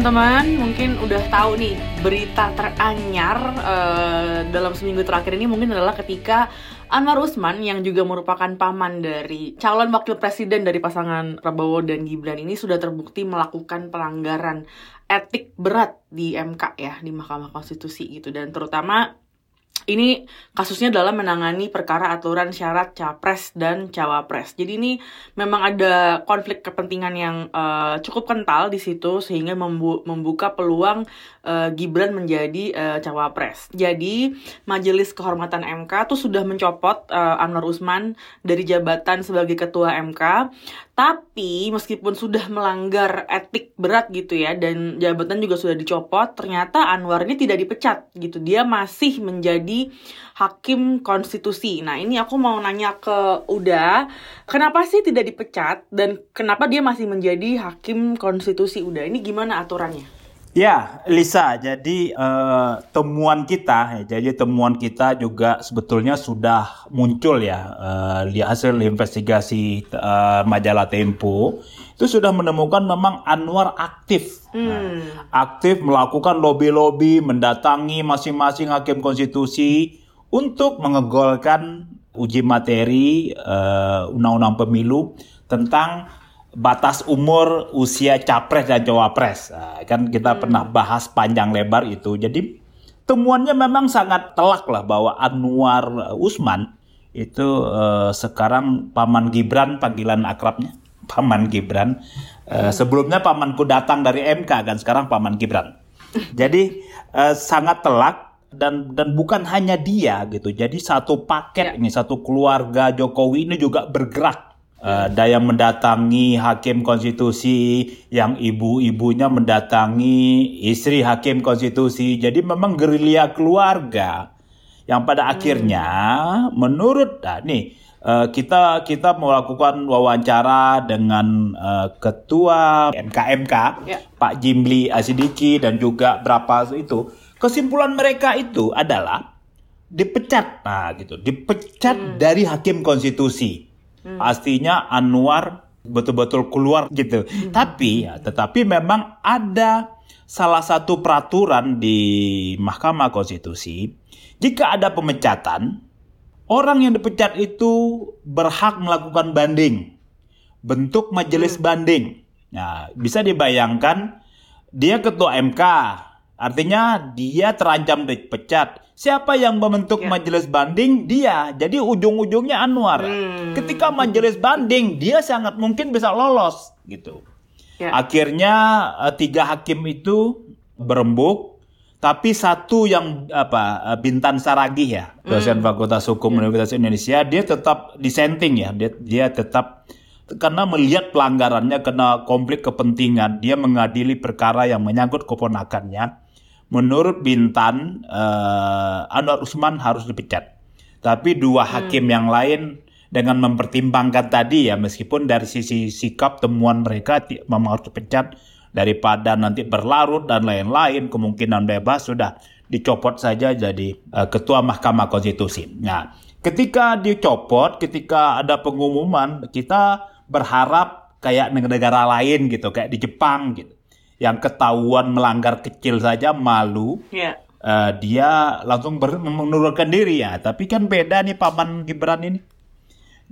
teman-teman, mungkin udah tahu nih berita teranyar uh, dalam seminggu terakhir ini mungkin adalah ketika Anwar Usman yang juga merupakan paman dari calon wakil presiden dari pasangan Prabowo dan Gibran ini sudah terbukti melakukan pelanggaran etik berat di MK ya di Mahkamah Konstitusi gitu. Dan terutama ini kasusnya dalam menangani perkara aturan syarat capres dan cawapres. Jadi ini memang ada konflik kepentingan yang uh, cukup kental di situ sehingga membu membuka peluang uh, Gibran menjadi uh, cawapres. Jadi Majelis Kehormatan MK tuh sudah mencopot uh, Anwar Usman dari jabatan sebagai ketua MK tapi meskipun sudah melanggar etik berat gitu ya dan jabatan juga sudah dicopot, ternyata Anwar ini tidak dipecat gitu. Dia masih menjadi hakim konstitusi. Nah, ini aku mau nanya ke Uda, kenapa sih tidak dipecat dan kenapa dia masih menjadi hakim konstitusi Uda? Ini gimana aturannya? Ya, Lisa. Jadi uh, temuan kita, ya, jadi temuan kita juga sebetulnya sudah muncul ya uh, di hasil investigasi uh, majalah Tempo itu sudah menemukan memang Anwar aktif, hmm. nah, aktif melakukan lobby-lobby, mendatangi masing-masing hakim konstitusi untuk mengegolkan uji materi undang-undang uh, pemilu tentang batas umur usia capres dan cawapres. Nah, kan kita hmm. pernah bahas panjang lebar itu. Jadi temuannya memang sangat telak lah bahwa Anwar Usman itu uh, sekarang paman Gibran panggilan akrabnya paman Gibran. Uh, sebelumnya pamanku datang dari MK kan sekarang paman Gibran. Jadi uh, sangat telak dan dan bukan hanya dia gitu. Jadi satu paket ya. ini satu keluarga Jokowi ini juga bergerak uh, ada yang mendatangi hakim konstitusi, yang ibu-ibunya mendatangi istri hakim konstitusi. Jadi memang gerilya keluarga yang pada hmm. akhirnya menurut nah, nih uh, kita kita melakukan wawancara dengan uh, ketua MKMK ya. Pak Jimli Asidiki dan juga berapa itu kesimpulan mereka itu adalah dipecat nah gitu dipecat hmm. dari hakim konstitusi Hmm. Pastinya Anwar betul-betul keluar gitu. Hmm. Tapi ya, tetapi memang ada salah satu peraturan di Mahkamah Konstitusi, jika ada pemecatan, orang yang dipecat itu berhak melakukan banding, bentuk majelis hmm. banding. Nah, bisa dibayangkan dia ketua MK, artinya dia terancam dipecat. Siapa yang membentuk ya. majelis banding? Dia. Jadi ujung-ujungnya Anwar. Hmm. Ketika majelis banding, dia sangat mungkin bisa lolos gitu. Ya. Akhirnya uh, tiga hakim itu berembuk, tapi satu yang apa uh, Bintan Saragi ya, dosen hmm. Fakultas Hukum ya. Universitas Indonesia, dia tetap dissenting ya. Dia dia tetap karena melihat pelanggarannya kena konflik kepentingan, dia mengadili perkara yang menyangkut keponakannya menurut Bintan uh, Anwar Usman harus dipecat. Tapi dua hmm. hakim hmm. yang lain dengan mempertimbangkan tadi ya meskipun dari sisi sikap temuan mereka memang harus dipecat daripada nanti berlarut dan lain-lain kemungkinan bebas sudah dicopot saja jadi uh, ketua Mahkamah Konstitusi. Nah, ketika dicopot, ketika ada pengumuman, kita berharap kayak negara lain gitu, kayak di Jepang gitu yang ketahuan melanggar kecil saja malu, yeah. Ya. uh, dia langsung ber mengundurkan diri ya. Tapi kan beda nih paman Gibran ini.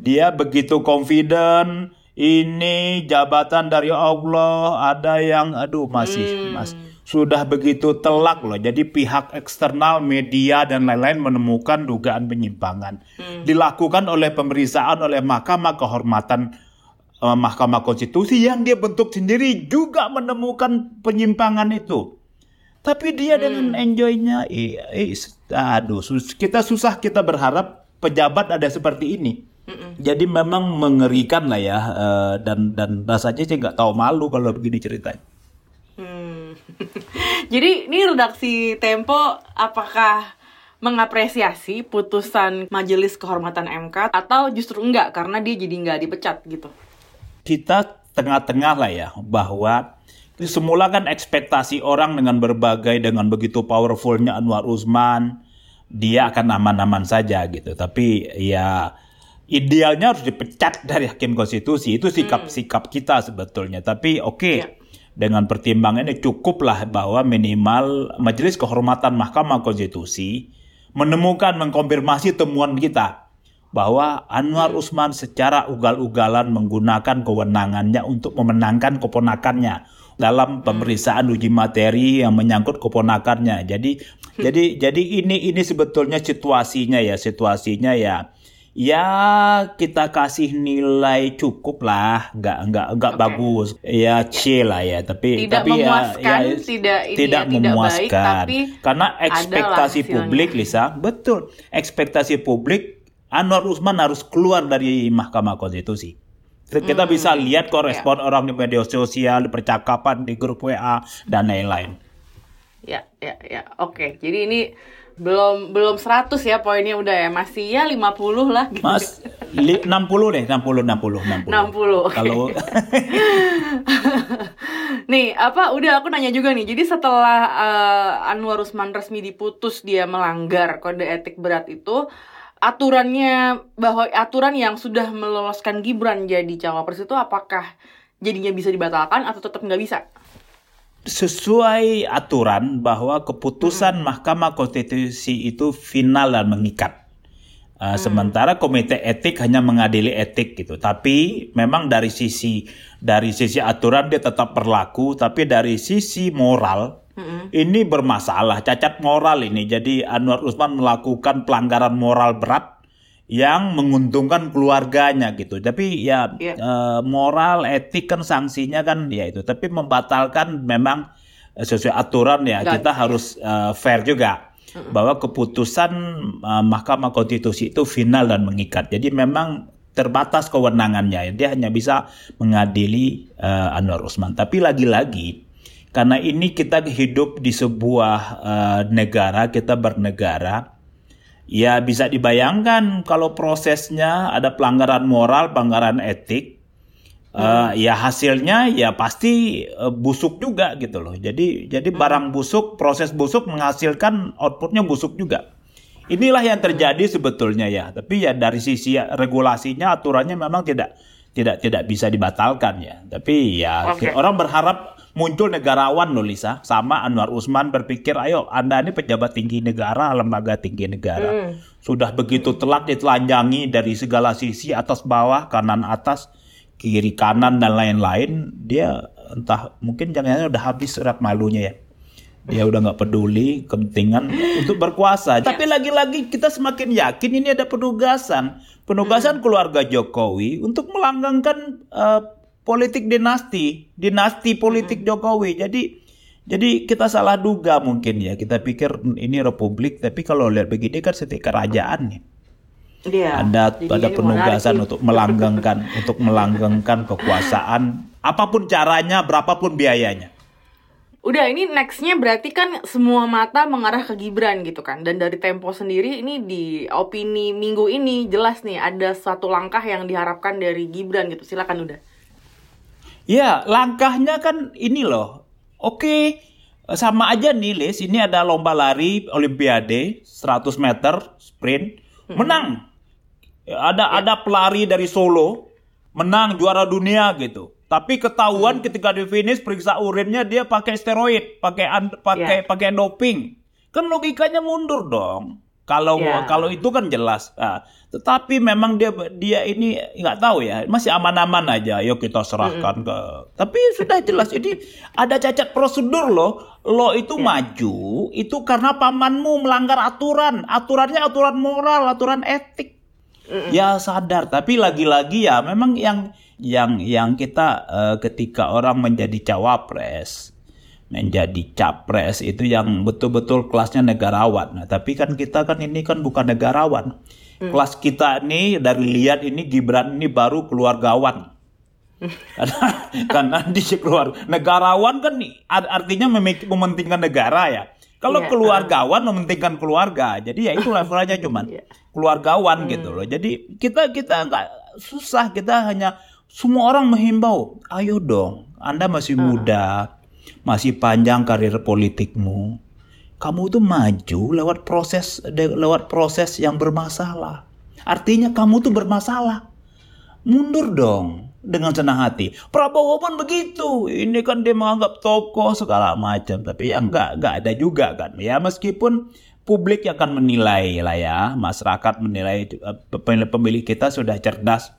Dia begitu confident, ini jabatan dari Allah, ada yang aduh masih hmm. mas sudah begitu telak loh. Jadi pihak eksternal, media dan lain-lain menemukan dugaan penyimpangan. Hmm. Dilakukan oleh pemeriksaan oleh Mahkamah Kehormatan uh, Mahkamah Konstitusi yang dia bentuk sendiri juga menemukan penyimpangan itu. Tapi dia hmm. dengan enjoynya, eh, eh, aduh, kita susah kita berharap pejabat ada seperti ini. Mm-mm. Jadi memang mengerikan lah ya, uh, dan dan rasanya sih nggak tahu malu kalau begini ceritanya. Hmm. Jadi ini redaksi Tempo apakah mengapresiasi putusan Majelis Kehormatan MK atau justru enggak karena dia jadi nggak dipecat gitu? Kita tengah-tengah lah ya bahwa semula kan ekspektasi orang dengan berbagai dengan begitu powerfulnya Anwar Usman dia akan aman-aman saja gitu. Tapi ya idealnya harus dipecat dari hakim konstitusi. Itu sikap-sikap kita sebetulnya. Tapi oke okay, ya. dengan pertimbangan ini cukuplah bahwa minimal Majelis Kehormatan Mahkamah Konstitusi menemukan mengkonfirmasi temuan kita bahwa Anwar Usman secara ugal-ugalan menggunakan kewenangannya untuk memenangkan keponakannya dalam pemeriksaan uji materi yang menyangkut keponakannya. Jadi jadi jadi ini ini sebetulnya situasinya ya, situasinya ya. Ya kita kasih nilai cukup lah nggak nggak nggak okay. bagus. Ya C lah ya tapi tidak tapi ya, ya tidak ini tidak ya, memuaskan tidak baik, tapi karena ekspektasi publik Lisa betul. Ekspektasi publik Anwar Usman harus keluar dari Mahkamah Konstitusi kita hmm. bisa lihat kok respon ya. orang di media sosial di percakapan di grup WA dan lain-lain ya ya ya oke jadi ini belum belum 100 ya poinnya udah ya masih ya 50 lah gitu. Mas li, 60 deh 60 60 60 60 okay. kalau nih apa udah aku nanya juga nih jadi setelah uh, Anwar Usman resmi diputus dia melanggar kode etik berat itu aturannya bahwa aturan yang sudah meloloskan Gibran jadi cawapres itu apakah jadinya bisa dibatalkan atau tetap nggak bisa? sesuai aturan bahwa keputusan hmm. Mahkamah Konstitusi itu final dan mengikat. Uh, hmm. Sementara komite etik hanya mengadili etik gitu. Tapi memang dari sisi dari sisi aturan dia tetap berlaku, tapi dari sisi moral hmm. ini bermasalah, cacat moral ini. Jadi Anwar Usman melakukan pelanggaran moral berat yang menguntungkan keluarganya gitu. Tapi ya yeah. Iya. uh, moral, etik kan sanksinya kan ya itu. Tapi membatalkan memang uh, sesuai aturan ya Gak. kita harus uh, fair juga mm-hmm. bahwa keputusan uh, Mahkamah Konstitusi itu final dan mengikat. Jadi memang terbatas kewenangannya. Dia hanya bisa mengadili uh, Anwar Usman. Tapi lagi-lagi karena ini kita hidup di sebuah uh, negara, kita bernegara Ya bisa dibayangkan kalau prosesnya ada pelanggaran moral, pelanggaran etik, hmm. uh, ya hasilnya ya pasti uh, busuk juga gitu loh. Jadi jadi hmm. barang busuk, proses busuk menghasilkan outputnya busuk juga. Inilah yang terjadi sebetulnya ya. Tapi ya dari sisi regulasinya, aturannya memang tidak tidak tidak bisa dibatalkan ya. Tapi ya okay. orang berharap muncul negarawan loh Lisa sama Anwar Usman berpikir ayo Anda ini pejabat tinggi negara lembaga tinggi negara hmm. sudah begitu telat ditelanjangi dari segala sisi atas bawah kanan atas kiri kanan dan lain-lain dia entah mungkin jangan-jangan udah habis surat malunya ya dia udah nggak peduli kepentingan untuk berkuasa. Tapi lagi-lagi kita semakin yakin ini ada penugasan, penugasan hmm. keluarga Jokowi untuk melanggengkan uh, politik dinasti, dinasti politik hmm. Jokowi. Jadi jadi kita salah duga mungkin ya. Kita pikir ini republik, tapi kalau lihat begini kan setiap kerajaan nih. Iya. Ada ada penugasan untuk melanggengkan untuk melanggengkan kekuasaan apa pun caranya, berapapun biayanya. Udah ini nextnya berarti kan semua mata mengarah ke Gibran gitu kan Dan dari Tempo sendiri ini di opini minggu ini jelas nih ada suatu langkah yang diharapkan dari Gibran gitu Silakan udah Ya, langkahnya kan ini loh. Oke, sama aja nih, Lis. Ini ada lomba lari Olimpiade 100 meter sprint, menang. Ada ya. ada pelari dari Solo menang juara dunia gitu. Tapi ketahuan hmm. ketika di finish periksa urinnya dia pakai steroid, pakai pakai ya. pakai doping. Kan logikanya mundur dong. Kalau yeah. kalau itu kan jelas. Nah, tetapi memang dia dia ini nggak tahu ya, masih aman-aman aja. Yuk kita serahkan mm -hmm. ke. Tapi sudah jelas ini ada cacat prosedur loh. Lo itu yeah. maju itu karena pamanmu melanggar aturan. Aturannya aturan moral, aturan etik. Mm -hmm. Ya sadar. Tapi lagi-lagi ya memang yang yang yang kita uh, ketika orang menjadi cawapres menjadi capres itu yang betul-betul kelasnya negarawan. Nah, tapi kan kita kan ini kan bukan negarawan. Hmm. Kelas kita ini dari lihat ini Gibran ini baru keluargawan. karena karena di keluar negarawan kan artinya mementingkan negara ya. Kalau yeah, keluargawan uh. mementingkan keluarga. Jadi ya itu levelnya cuman yeah. keluargawan hmm. gitu loh. Jadi kita kita nggak susah, kita hanya semua orang menghimbau, ayo dong, Anda masih uh. muda masih panjang karir politikmu, kamu itu maju lewat proses lewat proses yang bermasalah. Artinya kamu tuh bermasalah. Mundur dong. dengan senang hati. Prabowo pun begitu. Ini kan dia menganggap tokoh segala macam. Tapi ya nggak nggak ada juga kan. Ya meskipun publik akan menilai lah ya, masyarakat menilai pemilih kita sudah cerdas.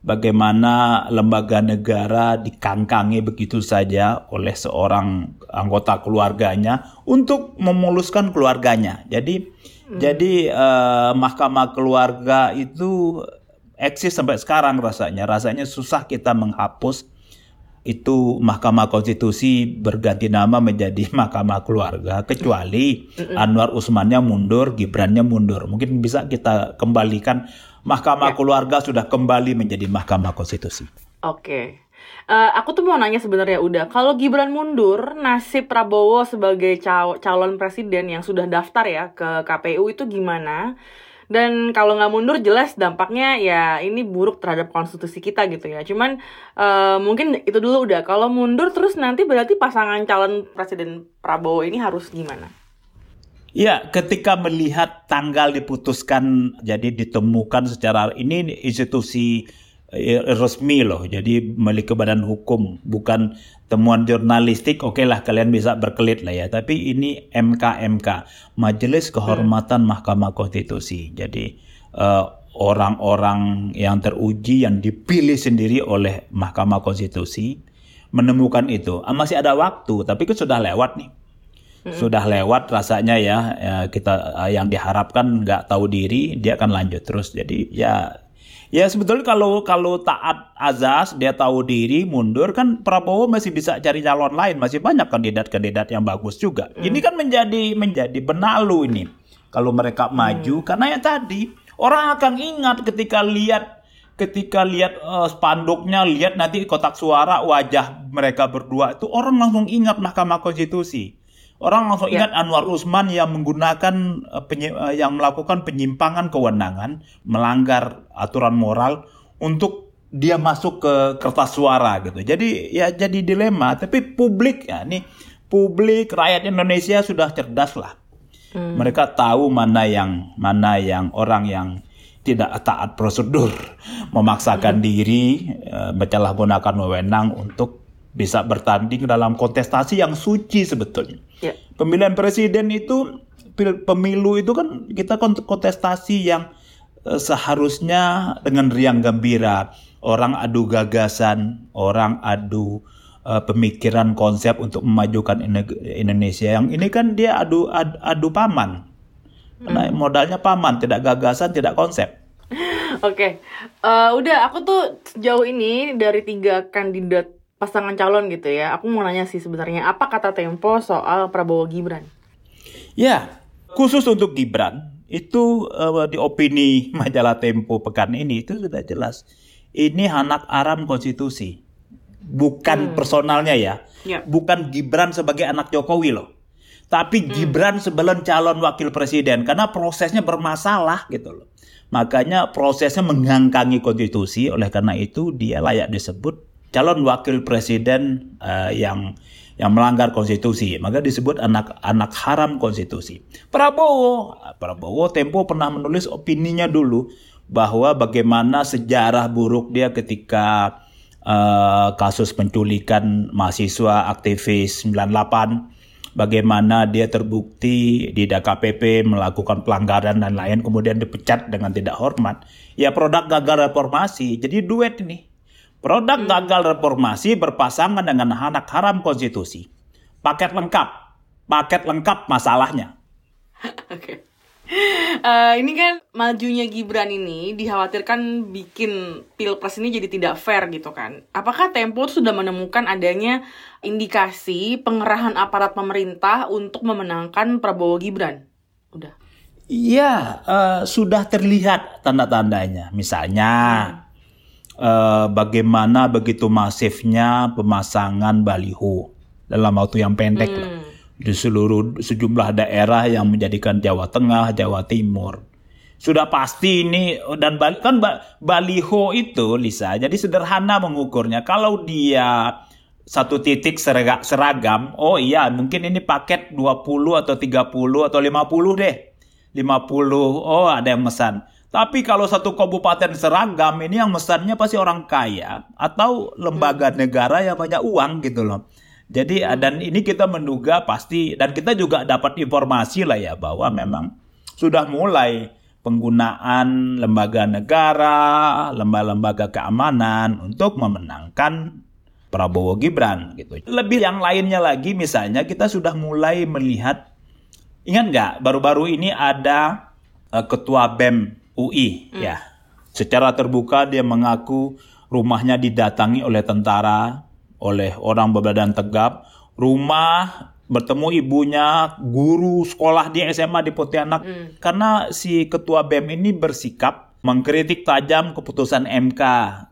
Bagaimana lembaga negara dikangkangi begitu saja oleh seorang anggota keluarganya untuk memuluskan keluarganya. Jadi hmm. jadi uh, mahkamah keluarga itu eksis sampai sekarang rasanya. Rasanya susah kita menghapus itu Mahkamah Konstitusi berganti nama menjadi Mahkamah Keluarga kecuali Anwar Usmannya mundur, Gibrannya mundur. Mungkin bisa kita kembalikan Mahkamah ya. Keluarga sudah kembali menjadi Mahkamah Konstitusi. Oke. Okay. Uh, eh, aku tuh mau nanya sebenarnya udah kalau Gibran mundur nasib Prabowo sebagai calon presiden yang sudah daftar ya ke KPU itu gimana? dan kalau nggak mundur jelas dampaknya ya ini buruk terhadap konstitusi kita gitu ya cuman uh, mungkin itu dulu udah kalau mundur terus nanti berarti pasangan calon presiden Prabowo ini harus gimana Ya, ketika melihat tanggal diputuskan, jadi ditemukan secara ini institusi eh, resmi loh, jadi milik badan hukum, bukan temuan jurnalistik, oke okay lah kalian bisa berkelit lah ya. Tapi ini MKMK, Majelis Kehormatan hmm. Mahkamah Konstitusi. Jadi eh, orang-orang yang teruji yang dipilih sendiri oleh Mahkamah Konstitusi menemukan itu. Ah, masih ada waktu, tapi itu sudah lewat nih. Hmm. Sudah lewat rasanya ya, ya kita uh, yang diharapkan nggak tahu diri dia akan lanjut terus. Jadi ya Ya sebetulnya kalau kalau taat azas dia tahu diri mundur kan Prabowo masih bisa cari calon lain masih banyak kandidat-kandidat yang bagus juga. Hmm. Ini kan menjadi menjadi benalu ini kalau mereka hmm. maju karena ya tadi orang akan ingat ketika lihat ketika lihat uh, spanduknya lihat nanti kotak suara wajah mereka berdua itu orang langsung ingat Mahkamah Konstitusi. Orang langsung ya. ingat Anwar Usman yang menggunakan uh, uh, yang melakukan penyimpangan kewenangan, melanggar aturan moral untuk dia masuk ke kertas suara gitu. Jadi ya jadi dilema, tapi publik ya ini publik rakyat Indonesia sudah cerdas lah. Hmm. Mereka tahu mana yang mana yang orang yang tidak taat prosedur, memaksakan hmm. diri, uh, menyalahgunakan wewenang untuk bisa bertanding dalam kontestasi yang suci sebetulnya. Yeah. Pemilihan presiden itu pemilu itu kan kita kontestasi yang uh, seharusnya dengan riang gembira, orang adu gagasan, orang adu uh, pemikiran konsep untuk memajukan Indonesia. Yang ini kan dia adu adu, adu paman. Karena hmm. modalnya paman, tidak gagasan, tidak konsep. Oke, okay. uh, udah aku tuh sejauh ini dari tiga kandidat pasangan calon gitu ya. Aku mau nanya sih sebenarnya apa kata Tempo soal Prabowo Gibran? Ya, khusus untuk Gibran itu uh, di opini majalah Tempo pekan ini itu sudah jelas. Ini anak aram konstitusi. Bukan hmm. personalnya ya. ya. Bukan Gibran sebagai anak Jokowi loh. Tapi hmm. Gibran sebelum calon wakil presiden karena prosesnya bermasalah gitu loh. Makanya prosesnya mengangkangi konstitusi oleh karena itu dia layak disebut calon wakil presiden uh, yang yang melanggar konstitusi, maka disebut anak-anak haram konstitusi. Prabowo, Prabowo Tempo pernah menulis opininya dulu bahwa bagaimana sejarah buruk dia ketika uh, kasus penculikan mahasiswa aktivis 98 bagaimana dia terbukti di DKPP melakukan pelanggaran dan lain kemudian dipecat dengan tidak hormat. Ya produk gagal reformasi. Jadi duet ini Produk hmm. gagal reformasi berpasangan dengan anak haram konstitusi. Paket lengkap. Paket lengkap masalahnya. Oke. okay. Uh, ini kan majunya Gibran ini dikhawatirkan bikin pilpres ini jadi tidak fair gitu kan. Apakah Tempo sudah menemukan adanya indikasi pengerahan aparat pemerintah untuk memenangkan Prabowo Gibran? Udah. Iya, uh, sudah terlihat tanda-tandanya. Misalnya, hmm uh, bagaimana begitu masifnya pemasangan baliho dalam waktu yang pendek hmm. lah, di seluruh sejumlah daerah yang menjadikan Jawa Tengah, Jawa Timur. Sudah pasti ini dan kan baliho itu Lisa jadi sederhana mengukurnya. Kalau dia satu titik seragam, oh iya mungkin ini paket 20 atau 30 atau 50 deh. 50, oh ada yang mesan. Tapi kalau satu kabupaten seragam ini yang mesannya pasti orang kaya atau lembaga negara yang banyak uang gitu loh. Jadi dan ini kita menduga pasti dan kita juga dapat informasi lah ya bahwa memang sudah mulai penggunaan lembaga negara, lembaga-lembaga keamanan untuk memenangkan Prabowo Gibran gitu. Lebih yang lainnya lagi misalnya kita sudah mulai melihat ingat nggak baru-baru ini ada uh, ketua BEM UI hmm. ya. Secara terbuka dia mengaku rumahnya didatangi oleh tentara, oleh orang berbadan tegap, rumah bertemu ibunya, guru sekolah di SMA di Pontianak hmm. karena si ketua BEM ini bersikap mengkritik tajam keputusan MK,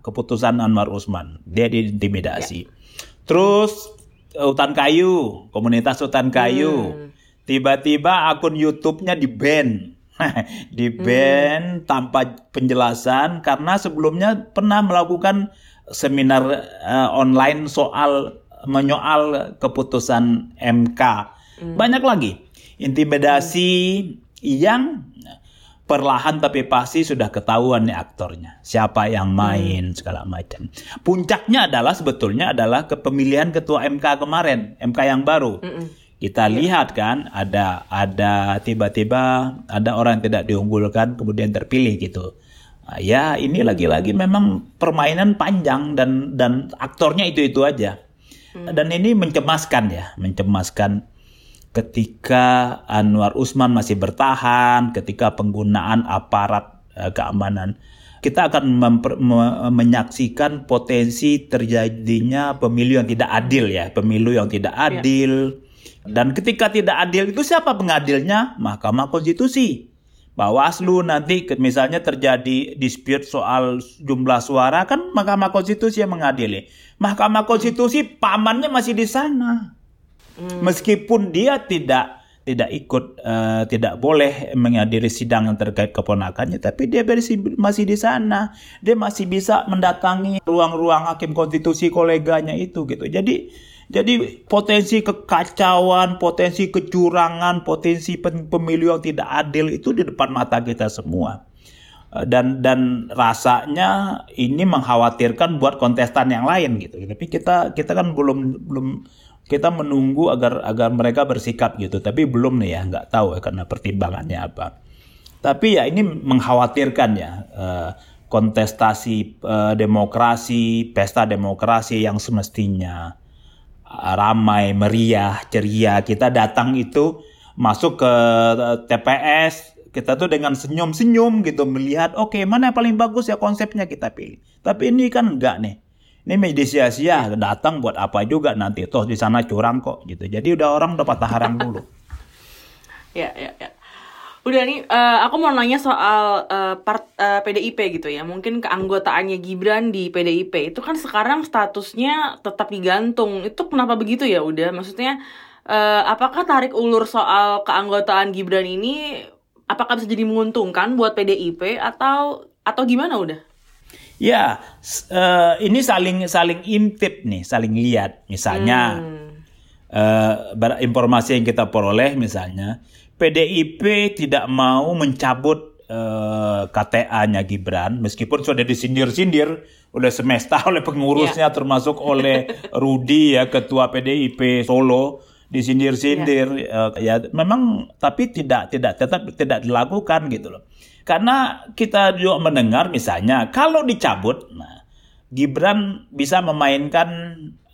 keputusan Anwar Usman. Dia diintimidasi. Ya. Terus hutan kayu, komunitas hutan kayu. Hmm. Tiba-tiba akun YouTube-nya di-ban di band hmm. tanpa penjelasan karena sebelumnya pernah melakukan seminar uh, online soal menyoal keputusan MK. Hmm. Banyak lagi intimidasi hmm. yang perlahan tapi pasti sudah ketahuan nih aktornya siapa yang main hmm. segala macam puncaknya adalah sebetulnya adalah kepemilihan ketua MK kemarin MK yang baru hmm kita lihat kan ada ada tiba-tiba ada orang yang tidak diunggulkan kemudian terpilih gitu. Nah, ya ini lagi-lagi memang permainan panjang dan dan aktornya itu itu aja. Hmm. dan ini mencemaskan ya mencemaskan ketika Anwar Usman masih bertahan ketika penggunaan aparat uh, keamanan. Kita akan memper, me, menyaksikan potensi terjadinya pemilu yang tidak adil ya pemilu yang tidak ya. adil. ya dan ketika tidak adil itu siapa pengadilnya? Mahkamah Konstitusi. Bawaslu nanti misalnya terjadi dispute soal jumlah suara kan Mahkamah Konstitusi yang mengadili. Mahkamah Konstitusi pamannya masih di sana. Hmm. Meskipun dia tidak tidak ikut uh, tidak boleh menghadiri sidang yang terkait keponakannya tapi dia masih di sana dia masih bisa mendatangi ruang-ruang hakim konstitusi koleganya itu gitu jadi jadi potensi kekacauan, potensi kecurangan, potensi pemilu yang tidak adil itu di depan mata kita semua. Eh, dan dan rasanya ini mengkhawatirkan buat kontestan yang lain gitu. Tapi kita kita kan belum belum kita menunggu agar agar mereka bersikap gitu. Tapi belum nih ya, nggak tahu ya karena pertimbangannya apa. Tapi ya ini mengkhawatirkan ya eh, kontestasi eh, demokrasi, pesta demokrasi yang semestinya ramai, meriah, ceria. Kita datang itu masuk ke eh, TPS, kita tuh dengan senyum-senyum gitu melihat oke okay, mana yang paling bagus ya konsepnya kita pilih. Tapi ini kan enggak nih. Ini media sia-sia datang buat apa juga nanti toh di sana curang kok gitu. Jadi udah orang udah patah harang dulu. ya, ya, ya. Udah nih, uh, aku mau nanya soal uh, part uh, PDIP gitu ya. Mungkin keanggotaannya Gibran di PDIP itu kan sekarang statusnya tetap digantung. Itu kenapa begitu ya? Udah, maksudnya uh, apakah tarik ulur soal keanggotaan Gibran ini apakah bisa jadi menguntungkan buat PDIP atau atau gimana udah? Ya, uh, ini saling saling intip nih, saling lihat. Misalnya hmm. uh, informasi yang kita peroleh misalnya PDIP tidak mau mencabut uh, eh, KTA-nya Gibran meskipun sudah disindir-sindir oleh semesta oleh pengurusnya yeah. termasuk oleh Rudi ya ketua PDIP Solo disindir-sindir yeah. uh, ya memang tapi tidak tidak tetap tidak dilakukan gitu loh. Karena kita juga mendengar misalnya kalau dicabut nah Gibran bisa memainkan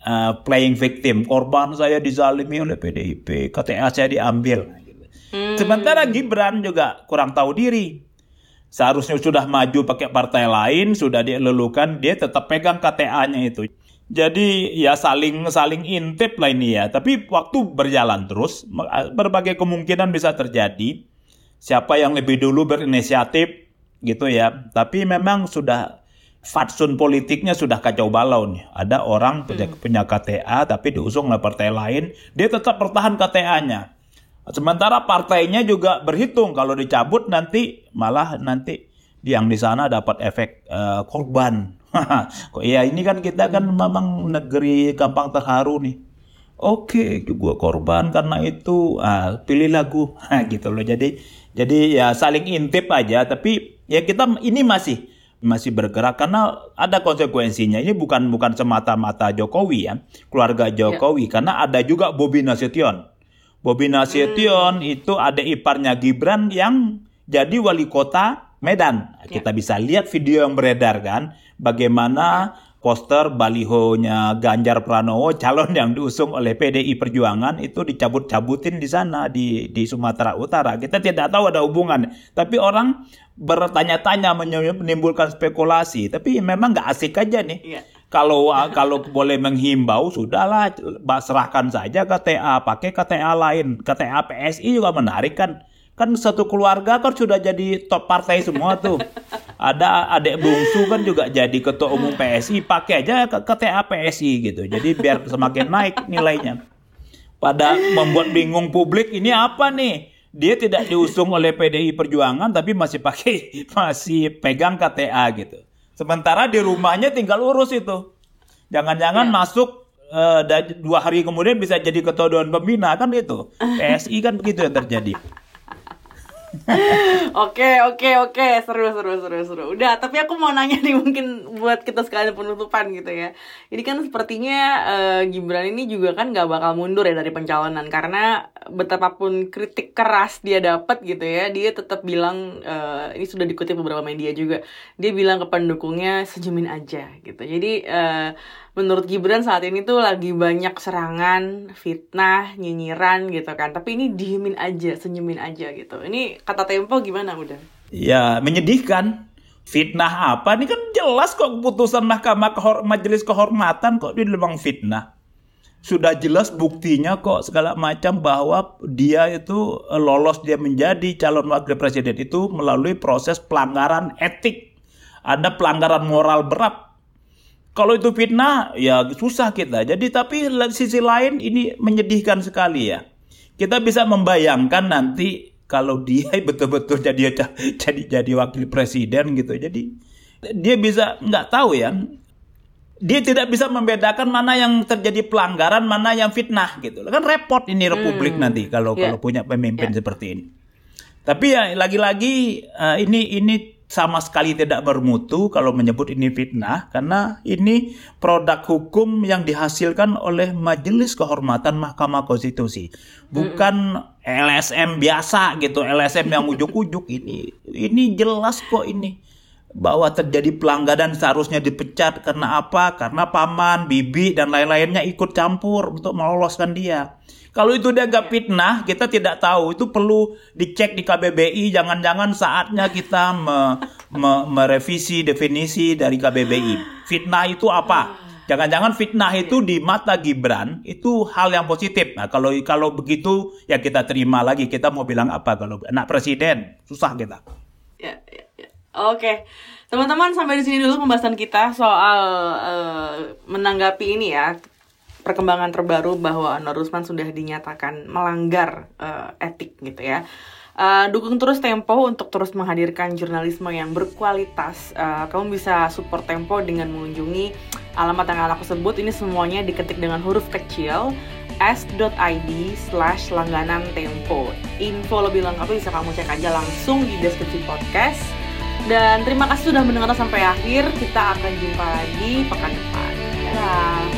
uh, playing victim korban saya dizalimi oleh PDIP KTA saya diambil Hmm. Sementara Gibran juga kurang tahu diri. Seharusnya sudah maju pakai partai lain, sudah dilelukan, dia tetap pegang KTA-nya itu. Jadi ya saling saling intip lah ini ya. Tapi waktu berjalan terus, berbagai kemungkinan bisa terjadi. Siapa yang lebih dulu berinisiatif gitu ya. Tapi memang sudah fatsun politiknya sudah kacau balau nih. Ada orang punya, hmm. punya KTA tapi diusung oleh partai lain, dia tetap bertahan KTA-nya. Sementara partainya juga berhitung kalau dicabut nanti malah nanti yang di sana dapat efek uh, korban. ya ini kan kita kan memang negeri gampang terharu nih. Oke, juga korban karena itu ah, pilih lagu gitu loh. Jadi jadi ya saling intip aja tapi ya kita ini masih masih bergerak karena ada konsekuensinya. Ini bukan bukan semata-mata Jokowi ya, keluarga ya. Jokowi, ya. karena ada juga Bobi Nasution. Bobi Nasution hmm. itu ada iparnya Gibran yang jadi wali kota Medan. Ya. Kita bisa lihat video yang beredar kan, bagaimana poster balihonya Ganjar Pranowo calon yang diusung oleh PDI Perjuangan itu dicabut-cabutin di sana di di Sumatera Utara. Kita tidak tahu ada hubungan, tapi orang bertanya-tanya menimbulkan spekulasi. Tapi memang nggak asik aja nih. Iya. Kalau kalau boleh menghimbau sudahlah serahkan saja KTA, pakai KTA lain. KTA PSI juga menarik kan kan satu keluarga kan sudah jadi top partai semua tuh. Ada adik bungsu kan juga jadi ketua umum PSI, pakai aja ke KTA PSI gitu. Jadi biar semakin naik nilainya. Pada membuat bingung publik ini apa nih? Dia tidak diusung oleh PDI Perjuangan tapi masih pakai masih pegang KTA gitu. Sementara di rumahnya tinggal urus itu. Jangan-jangan ya. masuk uh, dua hari kemudian bisa jadi ketua dewan pembina kan itu. PSI kan begitu yang terjadi. Oke oke oke seru seru seru seru. Udah tapi aku mau nanya nih mungkin buat kita sekalian penutupan gitu ya. Ini kan sepertinya uh, Gibran ini juga kan gak bakal mundur ya dari pencalonan karena betapapun kritik keras dia dapat gitu ya, dia tetap bilang uh, ini sudah dikutip beberapa media juga. Dia bilang ke pendukungnya senyumin aja gitu. Jadi uh, menurut Gibran saat ini tuh lagi banyak serangan, fitnah, nyinyiran gitu kan. Tapi ini diemin aja, senyumin aja gitu. Ini kata Tempo gimana udah? Ya menyedihkan. Fitnah apa? Ini kan jelas kok keputusan Mahkamah Kehor Majelis Kehormatan kok dia memang fitnah. Sudah jelas buktinya kok segala macam bahwa dia itu eh, lolos dia menjadi calon wakil presiden itu melalui proses pelanggaran etik. Ada pelanggaran moral berat kalau itu fitnah, ya susah kita. Jadi tapi sisi lain ini menyedihkan sekali ya. Kita bisa membayangkan nanti kalau dia betul-betul jadi jadi jadi wakil presiden gitu. Jadi dia bisa nggak tahu ya. Dia tidak bisa membedakan mana yang terjadi pelanggaran, mana yang fitnah gitu. Kan repot ini republik hmm. nanti kalau yeah. kalau punya pemimpin yeah. seperti ini. Tapi ya lagi-lagi uh, ini ini sama sekali tidak bermutu kalau menyebut ini fitnah karena ini produk hukum yang dihasilkan oleh Majelis Kehormatan Mahkamah Konstitusi. Bukan LSM biasa gitu LSM yang ujuk-ujuk ini. Ini jelas kok ini bahwa terjadi pelanggaran seharusnya dipecat karena apa karena paman bibi dan lain-lainnya ikut campur untuk meloloskan dia kalau itu dianggap fitnah, kita tidak tahu. Itu perlu dicek di KBBI. Jangan-jangan saatnya kita me, me, merevisi definisi dari KBBI. Fitnah itu apa? Jangan-jangan fitnah itu di mata Gibran itu hal yang positif. Nah, kalau kalau begitu ya kita terima lagi. Kita mau bilang apa kalau anak presiden? Susah kita. Oke. Teman-teman sampai di sini dulu pembahasan kita soal uh, menanggapi ini ya perkembangan terbaru bahwa Anwar Usman sudah dinyatakan melanggar uh, etik gitu ya. Uh, dukung terus Tempo untuk terus menghadirkan jurnalisme yang berkualitas. Uh, kamu bisa support Tempo dengan mengunjungi alamat yang aku sebut. Ini semuanya diketik dengan huruf kecil s.id slash langganan tempo. Info lebih lengkap bisa kamu cek aja langsung di deskripsi podcast. Dan terima kasih sudah mendengar sampai akhir. Kita akan jumpa lagi pekan depan. Dadah.